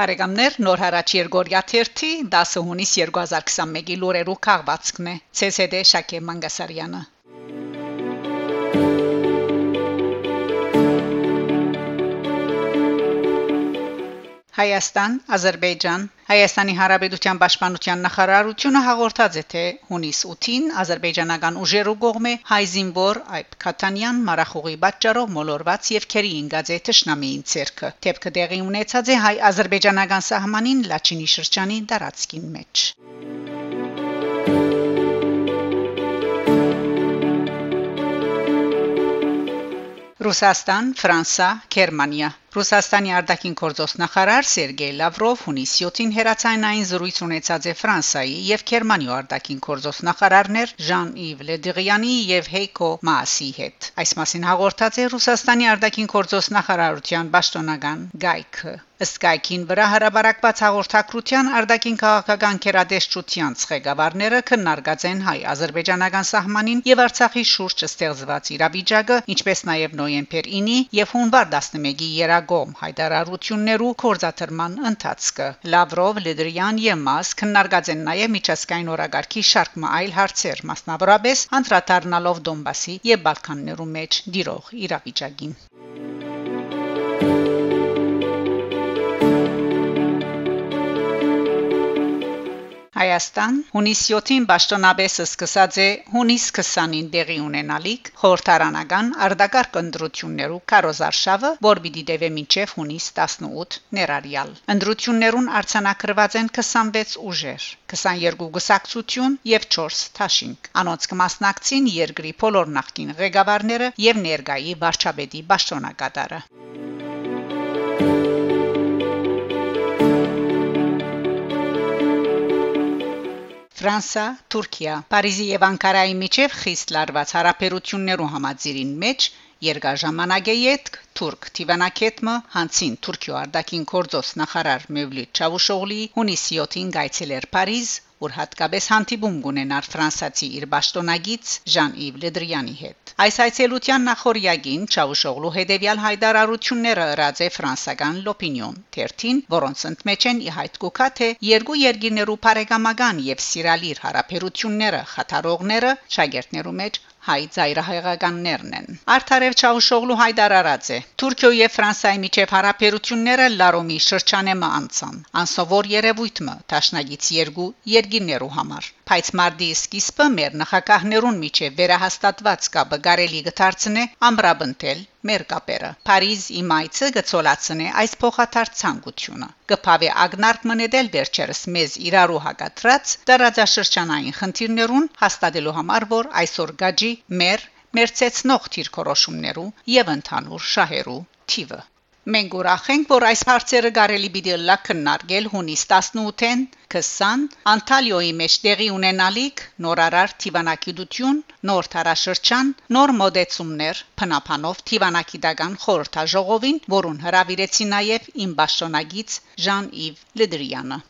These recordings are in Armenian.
Բարեկամներ նոր հարաճ Երգորիա 1-ի 10 հունիս 2021-ի լուրերու քաղվածքն է ՑՍԴ Շակե Մանգասարյանը Հայաստան, Ադրբեջան, Հայաստանի Հանրապետության Պաշտպանության նախարարությունը հաղորդած է թե հունիս 8-ին ադրբեջանական ուժերու կողմէ հայ զինվոր այբ Քաթանյան մարախուղի պատճառով մոլորված եւ քերի ինգաձե թշնամիին ցերկը թեփքը դեղի ունեցած է հայ-ադրբեջանական սահմանին Լաչինի շրջանի դարածքին մեջ Ռուսաստան, Ֆրանսա, Գերմանիա Ռուսաստանի արտաքին գործոստ նախարար Սերգեյ Լավրով հունիս 7-ին հերացանային զրույց ունեցած է Ֆրանսայի եւ Գերմանիայի արտաքին գործոստ նախարարներ Ժան-Իվ Լեդրիանի եւ Հեյկո Մասի հետ։ Այս մասին հաղորդած է Ռուսաստանի արտաքին գործոստ նախարարության պաշտոնական Գայքը։ Ըստ Գայքին վրա հրաբարակված հաղորդակցության արտաքին քաղաքական կերադեշչության ղեկավարները քննարկած են հայ-ադրբեջանական սահմանին եւ Արցախի շուրջ ստեղծված իրավիճակը, ինչպես նաեւ նոյեմբեր 9-ի եւ հունվար 11-ի գերագոմ հայտարարություններու կորզաթրման ընթացքը Լավրով, Լեդրյան եւ Մաս քննարկած են նաեւ միջազգային օրագարկի շարք այլ հարցեր, մասնավորապես անդրադառնալով Դոնբասի եւ Բալկաններու մեջ դիրող իրավիճակին Հայաստան հունիս 7-ին Պաշտոնաբեսը սկսած է հունիս 20-ին դեղի ունենալիք խորհրդարանական արդակարգ ընտրություններու կարոզարշավը, որ պիտի դեվե մինչև հունիս 18 ներառյալ։ Ընտրություններուն արցանակրված են 26 ուժեր, 22 գսակցություն եւ 4 թաշինք։ Անոնց կմասնակցին երկրի բոլոր նախկին ղեկավարները եւ ներգայի վարչապետի պաշտոնակատարը։ Ֆրանսա, Թուրքիա, Փարիզի եւ Անկարայի միջև խիստ լարված հարաբերություններու համաձիրին մեջ երկար ժամանակ է յետք Թուրք Տիվանակետմը հանցին Թուրքիո արտաքին գործոս նախարար Մևլութ Չավուշօղլի հունիսի 7-ին գայցել էր Փարիզ որ հատկապես հանդիպում կունենար ֆրանսացի իր ճշտոնագից Ժան-Իվ Լեդրյանի հետ։ Այս այցելության նախորյակին Չավուշօղլու հետևյալ հայտարարությունները ըրած է ֆրանսական L'Opinion թերթին, որոնց ընդմեջ են ի հայտ կուքա թե երկու երկիրներու բարեկամական եւ սիրալիր հարաբերությունները խաթարողները շագերտներու մեջ հայ ծայրահեղականներն են։ Արթարև Չաուշօղլու հայտարարած է. Թուրքիո եւ Ֆրանսիայի միջև հարաբերությունները լարոմի շրջանեմը անցան։ Անսովոր երևույթը տաշնագից երկու երկիրներու համար։ Բայց մարտի սկիզբը մեր նախագահներուն միջև վերահաստատված կապը կարելի կդարձնե ամրապնդել մեր կապերը։ Փարիզ իմայցը գծոլացնե այս փոխադարձ ցանկությունը։ Կփավե ագնարկ մնեդել վերջերս մեզ իրարու հակատրած տարածաշրջանային խնդիրներուն հաստատելու համար, որ այսօր գաջի մեր մերցեցնող թիրքորոշումներու եւ ընդհանուր շահերու թիվը Մենք ուրախ ենք, որ այս հարցերը կարելի պիտի լակնարկել հունիս 18-ին 20 Անտալիոյի մեջ տեղի ունենալիք նորարար Տիվանակիդություն, նոր տարաշրջան, նոր մոդեցումներ, փնապանով Տիվանակիդական խորհրդաժողովին, որուն հրավիրեցի նաև իմ ճշտոնագից Ժան-Իվ Լեդրյանը։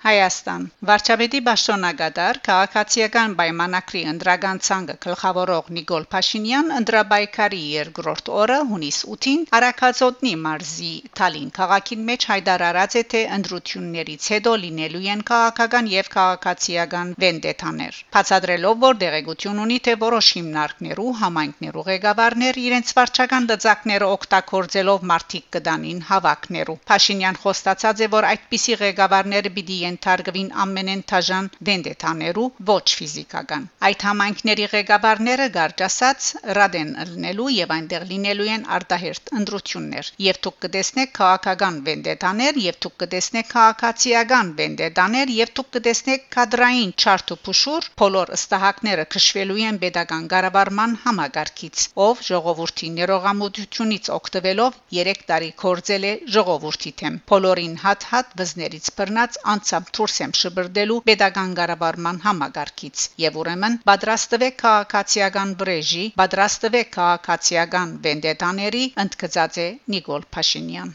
Հայաստան. Վարչապետի Պաշտոնակատար քաղաքացիական պայմանակրի ընդրական ցանկը գլխավորող Նիկոլ Փաշինյան ընդրաբայկարի երկրորդ օրը հունիս 8-ին Արաքածոտնի մարզի Թալին քաղաքին մեջ հայտարարած է թե ընդրություններից հետո լինելու են քաղաքական եւ քաղաքացիական վենդետաներ բացադրելով որ դեղեցություն ունի թե որոշ հիմնարկներու համայնքներու ղեկավարներ իրենց վարչական դծակները օգտագործելով մարտիկ կդանին հավաքներու Փաշինյան խոստացած է որ այդպիսի ղեկավարները պիտի ենթարկվին ամենեն թաժան դենդետաներու ոչ ֆիզիկական այդ համայնքների ղեկավարները գարճասած ռադեն լնելու եւ այնտեղ լինելու են արտահերտ ընդրություններ եւ դուք կտեսնեք քաղաքական վենդետաներ եւ դուք կտեսնեք քաղաքացիական վենդետաներ եւ դուք կտեսնեք կադրային չարտ ու փուշուր բոլոր ըստահակները քշվելու են pedagogan կառավարման համագարկից ով ժողովրդի ներողամտությունից օգտվելով 3 տարի կորձել է ժողովրդի թեմ բոլորին հատ-հատ վզներից բռնած անցա անգամ դուրս եմ շբրդելու pedagogan կառավարման համագարկից եւ ուրեմն պատրաստվեք քաղաքացիական բրեժի պատրաստվեք քաղաքացիական վենդետաների ընդգծած է Նիկոլ Փաշինյան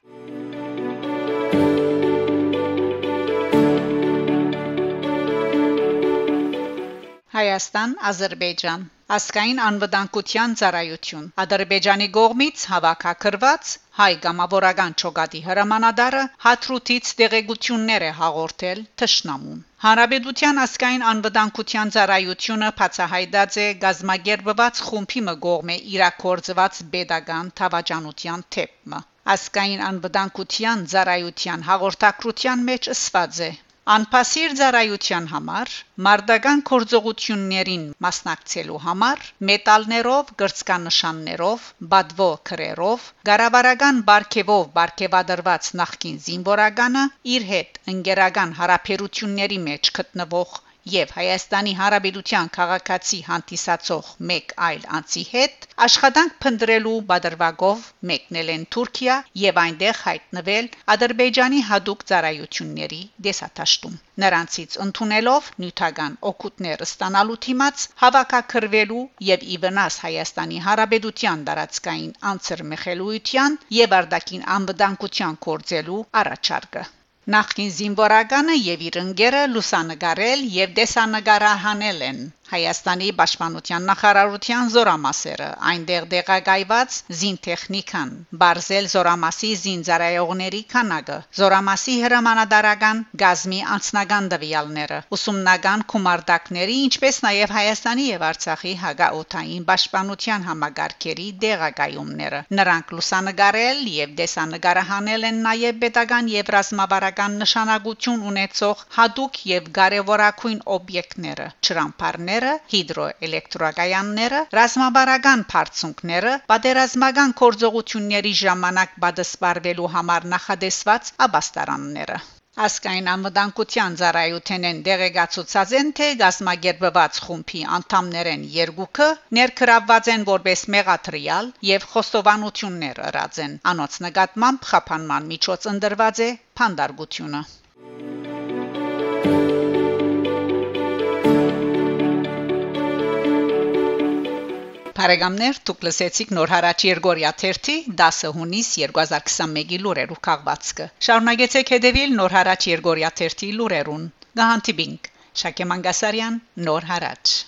Հայաստան, Ադրբեջան Ասկային անվտանգության ծառայություն Ադրբեջանի կողմից հավաքակրված հայ գամավորական ճոգադի հրամանատարը հաթրուտից տեղեկություններ է հաղորդել Թշնամուն Հանրապետության ասկային անվտանգության ծառայությունը բացահայտած է գազագերբված խումբի մգողմե իրակորձված pedagogan թավաճանության թեփը ասկային անվտանգության ծառայության հաղորդակցության մեջ ըսված է Անփասիր ծառայության համար մարդական կորձողություններին մասնակցելու համար մետալներով, գրծկանշաններով, բադվո քրերով, գարավարական բարգեւով բարգեւադրված նախկին զինվորականը իր հետ ընկերական հարաբերությունների մեջ գտնվող եւ Հայաստանի Հանրապետության քաղաքացի հանդիսացող մեկ այլ անձի հետ աշխատանք փնտրելու բادرվագով մեկնել են Թուրքիա եւ այնտեղ հայտնվել Ադրբեջանի հadoop ծառայությունների դեսատաշտում։ Նրանցից ընդունելով նյութական օգուտներ ստանալու թիմած հավաքակրվելու եւ ի վնաս Հայաստանի Հանրապետության տարածքային անձր մեխելույթյան եւ արդակին անվտանգության կորձելու առաջարկը Նախկին զինվորականը եւ իր ընկերը լուսանգարել եւ դեսանգարահանել են Հայաստանի Պաշտպանության նախարարության զորամասերը այնտեղ դեղագայված զինտեխնիկան բարձել զորամասի զինծառայողների քանակը զորամասի հրամանատարական գազմի անձնական դվյալները ուսումնական կոմարտակների ինչպես նաև Հայաստանի եւ Արցախի հագաօթային պաշտպանության համագարկերի դեղագայումները նրանք լուսանգարել եւ դեսանգարահանել են նաև պետական եւ ռազմավարական նշանակություն ունեցող հadoop եւ կարևորագույն օբյեկտները ճրամփարներ կայանները, հիդրոէլեկտրակայանները, ռազմաբարական բարձունքները, պատերազմական կորձողությունների ժամանակ բադսպարվելու համար նախադեсված աբաստարանները Ասկային անվտանգության ծառայությունեն դեղեկացուցած են թե գազմագերբված խումբի անդամներեն երկուքը ներքրավված են որպես մեղատրիալ եւ խոստովանություններ ըրած են անոց նկատմամբ խափանման միջոց ընդրված է փանդարգությունը Փարեգամներ դուք լսեցիք նոր հարաճ Երգորիա 30 10 հունիս 2021-ի լուրերու քաղվածքը Շարունակեցեք հետևել նոր հարաճ Երգորիա 30 լուրերուն Գահանտիբինգ Շակե Մանգասարյան նոր հարաճ